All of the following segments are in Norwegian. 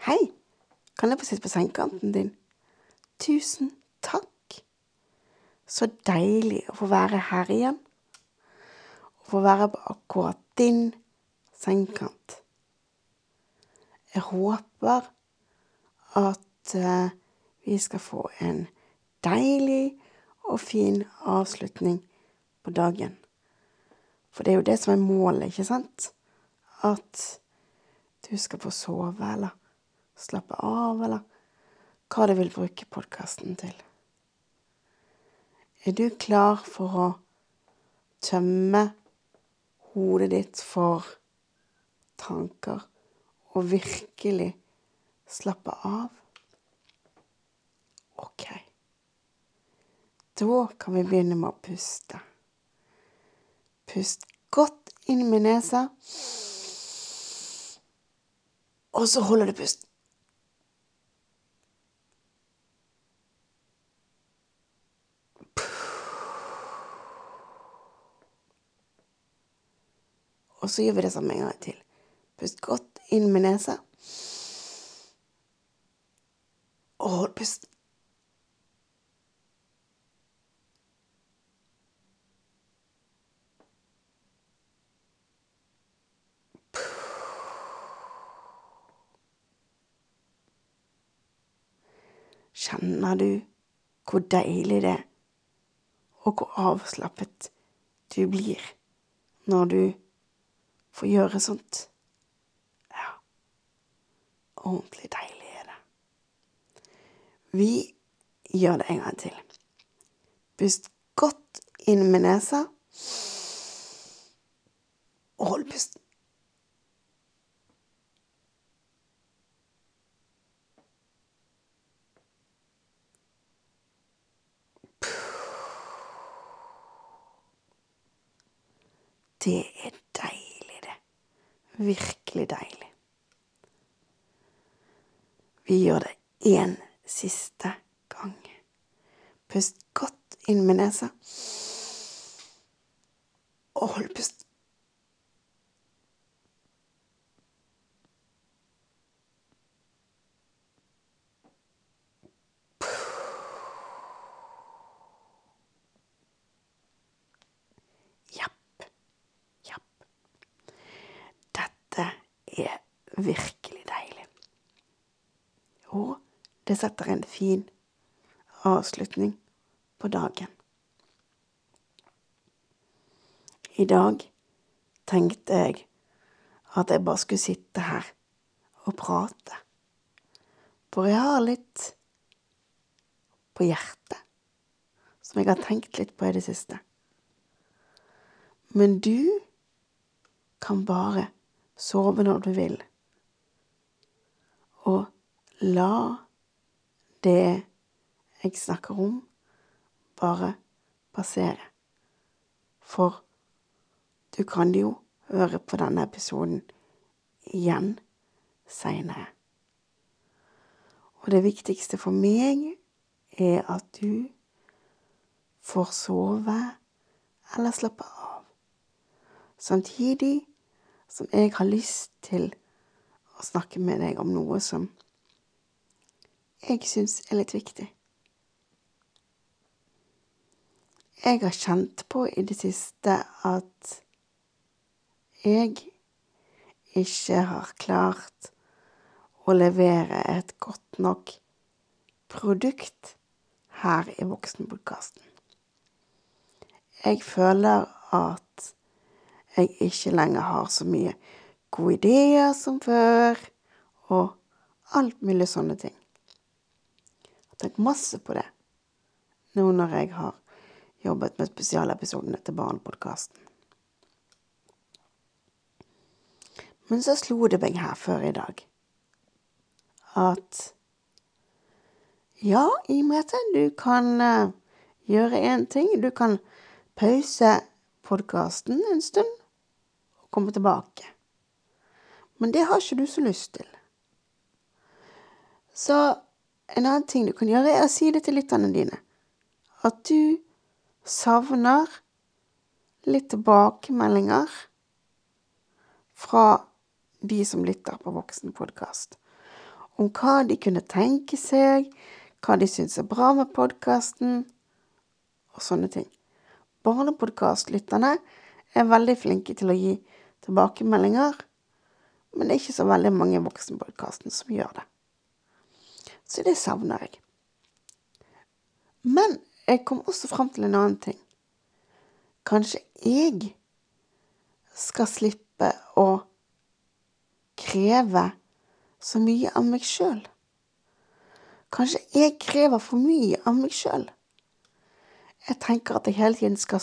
Hei, kan jeg få sitte på sengekanten din? Tusen takk. Så deilig å få være her igjen. Å få være på akkurat din sengekant. Jeg håper at eh, vi skal få en deilig og fin avslutning på dagen. For det er jo det som er målet, ikke sant? At du skal få sove, eller slappe av, eller hva du vil bruke podkasten til. Er du klar for å tømme hodet ditt for tanker og virkelig slappe av? Ok. Da kan vi begynne med å puste. Pust godt inn med nesa, og så holder du pusten. Og så gjør vi det samme en gang til. Pust godt inn med nesa. Og hold pusten. Kjenner du hvor deilig det er, og hvor avslappet du blir når du får gjøre sånt? Ja, ordentlig deilig er det. Vi gjør det en gang til. Pust godt inn med nesa, og hold pusten. Det er. Virkelig deilig. Vi gjør det én siste gang. Pust godt inn med nesa. Og hold pusten. Japp. Japp. Dette er virkelig deilig. Og det setter en fin avslutning på dagen. I dag tenkte jeg at jeg bare skulle sitte her og prate. For jeg har litt på hjertet som jeg har tenkt litt på i det siste. Men du kan bare sove når du vil. Og la det jeg snakker om, bare passere. For du kan jo høre på denne episoden igjen seinere. Og det viktigste for meg er at du får sove eller slappe av. Samtidig som jeg har lyst til å snakke med deg om noe som jeg syns er litt viktig. Jeg har kjent på i det siste at jeg ikke har klart å levere et godt nok produkt her i Voksenpodkasten. Jeg føler at jeg ikke lenger har så mye gode ideer som før, og alt mulig sånne ting. Jeg tenkt masse på det nå når jeg har jobbet med spesialepisodene til Barnepodkasten. Men så slo det meg her før i dag at ja, Imrete, du kan uh, gjøre én ting. Du kan pause podkasten en stund og komme tilbake. Men det har ikke du så lyst til. Så en annen ting du kan gjøre, er å si det til lytterne dine. At du savner litt tilbakemeldinger fra de som lytter på Voksenpodkast. Om hva de kunne tenke seg, hva de syns er bra med podkasten, og sånne ting. Barnepodkastlytterne er veldig flinke til å gi tilbakemeldinger, men det er ikke så veldig mange i voksenpodkasten som gjør det. Så det savner jeg. Men jeg kom også fram til en annen ting. Kanskje jeg skal slippe å kreve så mye av meg sjøl. Kanskje jeg krever for mye av meg sjøl. Jeg tenker at jeg hele tiden skal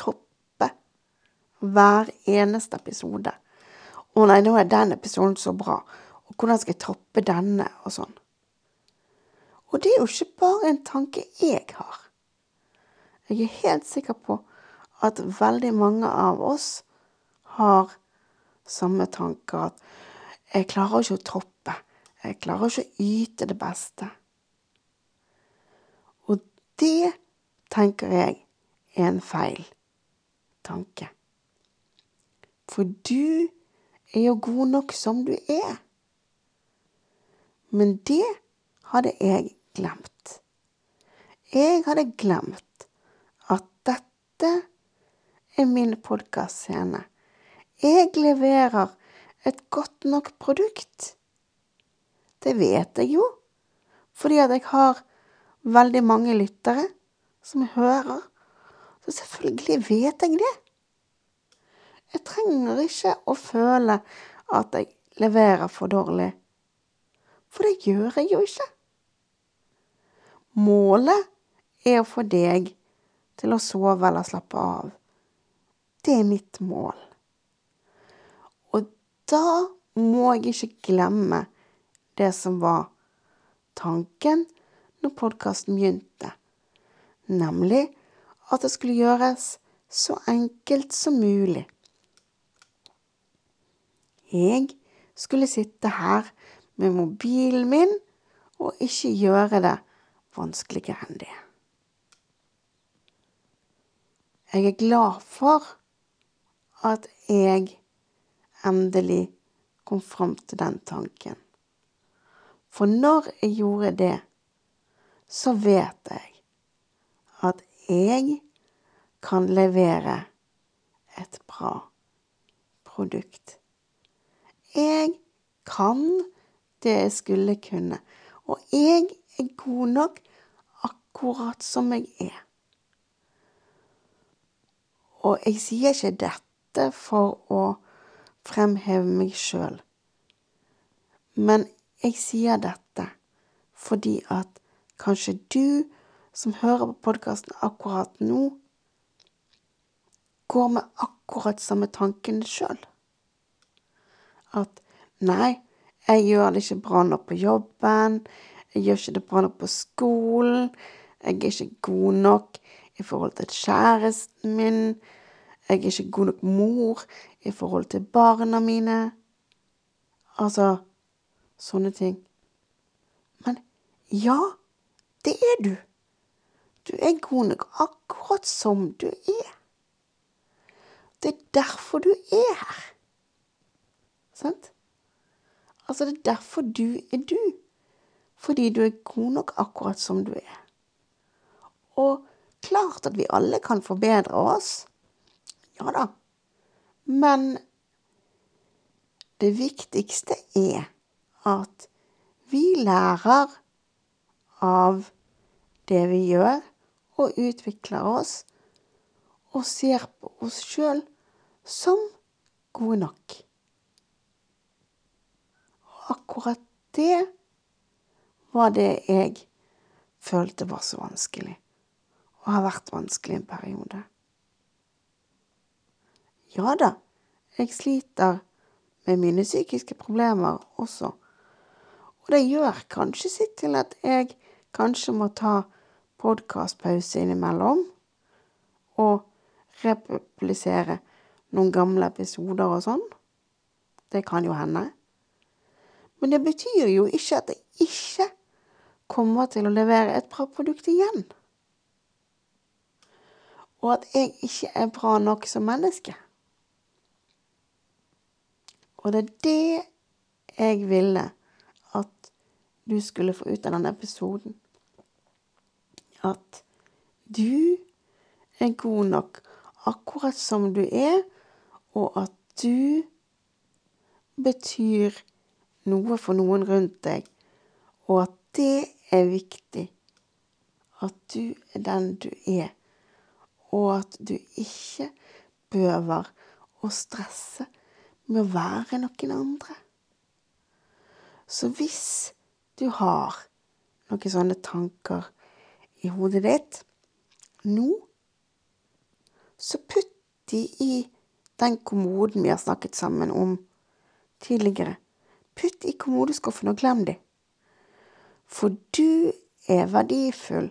toppe hver eneste episode. Å nei, nå er den episoden så bra, og hvordan skal jeg toppe denne, og sånn. Og det er jo ikke bare en tanke jeg har. Jeg er helt sikker på at veldig mange av oss har samme tanker at jeg klarer ikke å troppe. jeg klarer ikke å yte det beste. Og det tenker jeg er en feil tanke. For du er jo god nok som du er. Men det hadde jeg glemt. Jeg hadde glemt at dette er min podkastscene. Jeg leverer et godt nok produkt. Det vet jeg jo, fordi at jeg har veldig mange lyttere som hører. Så selvfølgelig vet jeg det. Jeg trenger ikke å føle at jeg leverer for dårlig, for det gjør jeg jo ikke. Målet er å få deg til å sove eller slappe av. Det er mitt mål. Og Da må jeg ikke glemme det som var tanken når podkasten begynte, nemlig at det skulle gjøres så enkelt som mulig. Jeg skulle sitte her med mobilen min og ikke gjøre det vanskeligere enn det. Jeg er glad for at jeg endelig kom fram til den tanken. For når jeg gjorde det, så vet jeg at jeg kan levere et bra produkt. Jeg kan det jeg skulle kunne, og jeg er god nok akkurat som jeg er. Og jeg sier ikke dette for å fremheve meg sjøl. Men jeg sier dette fordi at kanskje du som hører på podkasten akkurat nå, går med akkurat samme tanken sjøl. At nei, jeg gjør det ikke bra nok på jobben, jeg gjør ikke det bra nok på skolen, jeg er ikke god nok i forhold til kjæresten min, jeg er ikke god nok mor i forhold til barna mine. Altså sånne ting. Men ja, det er du. Du er god nok akkurat som du er. Det er derfor du er her. Sant? Altså, det er derfor du er du. Fordi du er god nok akkurat som du er. Og klart at vi alle kan forbedre oss. Ja da. Men det viktigste er at vi lærer av det vi gjør, og utvikler oss, og ser på oss sjøl som gode nok. Akkurat det var det jeg følte var så vanskelig, og har vært vanskelig en periode. Ja da, jeg sliter med mine psykiske problemer også, og det gjør kanskje sitt til at jeg kanskje må ta podkastpause innimellom og republisere noen gamle episoder og sånn. Det kan jo hende. Men det betyr jo ikke at jeg ikke kommer til å levere et bra produkt igjen. Og at jeg ikke er bra nok som menneske. Og det er det jeg ville at du skulle få ut av denne episoden. At du er god nok akkurat som du er, og at du betyr noe for noen rundt deg, og at det er viktig. At du er den du er, og at du ikke behøver å stresse med å være noen andre. Så hvis du har noen sånne tanker i hodet ditt nå, så putt de i den kommoden vi har snakket sammen om tidligere. Putt i kommodeskuffen og glem de. For du er verdifull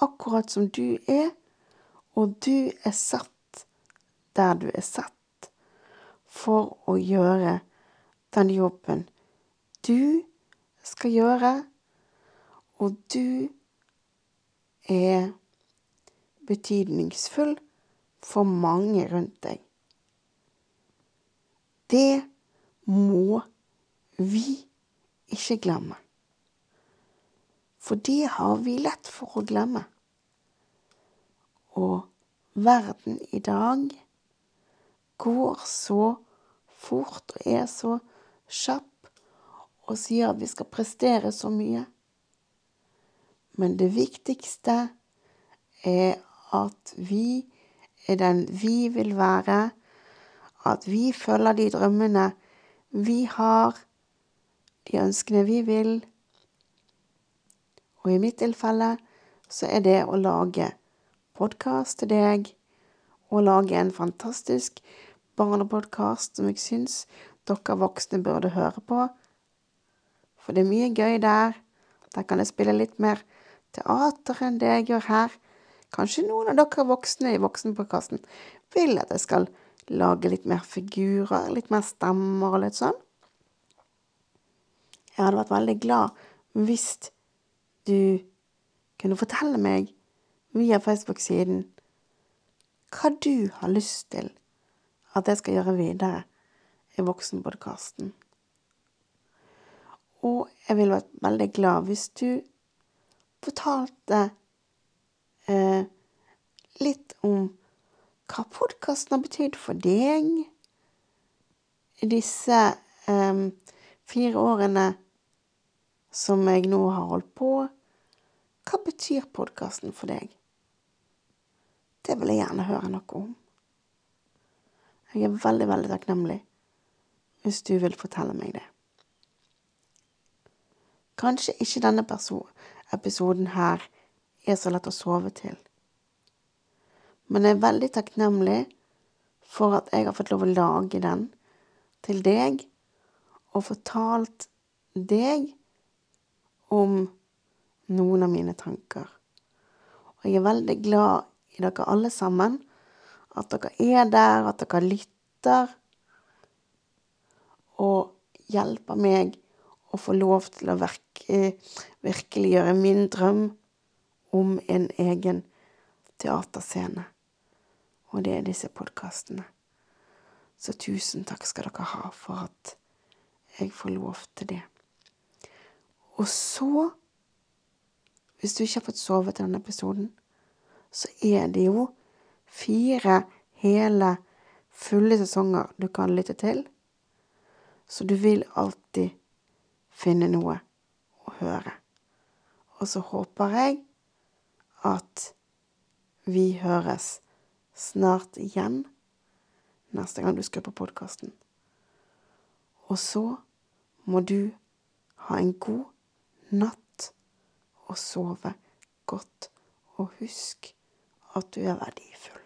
akkurat som du er, og du er satt der du er satt for å gjøre den jobben du skal gjøre, og du er betydningsfull for mange rundt deg. Det må vi ikke glemme. For det har vi lett for å glemme. Og verden i dag går så fort og er så kjapp og sier at vi skal prestere så mye. Men det viktigste er at vi er den vi vil være, at vi følger de drømmene vi har, de ønskene vi vil. Og i mitt tilfelle så er det å lage podkast til deg, og lage en fantastisk barnepodkast som jeg syns dere voksne burde høre på. For det er mye gøy der. Der kan jeg spille litt mer teater enn det jeg gjør her. Kanskje noen av dere voksne i voksenpodkasten vil at jeg skal lage litt mer figurer, litt mer stemmer og litt sånn. Jeg hadde vært veldig glad hvis du kunne fortelle meg via Facebook-siden hva du har lyst til at jeg skal gjøre videre i Voksenpodkasten. Og jeg ville vært veldig glad hvis du fortalte eh, litt om hva podkasten har betydd for deg disse eh, fire årene som jeg nå har holdt på. Hva betyr podkasten for deg? Det vil jeg gjerne høre noe om. Jeg er veldig, veldig takknemlig hvis du vil fortelle meg det. Kanskje ikke denne episoden her er så lett å sove til. Men jeg er veldig takknemlig for at jeg har fått lov å lage den til deg, og fortalt deg om noen av mine tanker. Og jeg er veldig glad i dere alle sammen, at dere er der, at dere lytter, og hjelper meg å få lov til å virke, virkeliggjøre min drøm om en egen teaterscene. Og det er disse podkastene. Så tusen takk skal dere ha for at jeg får lov til det. Og så, hvis du ikke har fått sove til denne episoden, så er det jo fire hele, fulle sesonger du kan lytte til. Så du vil alltid finne noe å høre. Og så håper jeg at vi høres snart igjen neste gang du skrur på podkasten. Og så må du ha en god natt og sove godt, og husk at du er verdifull.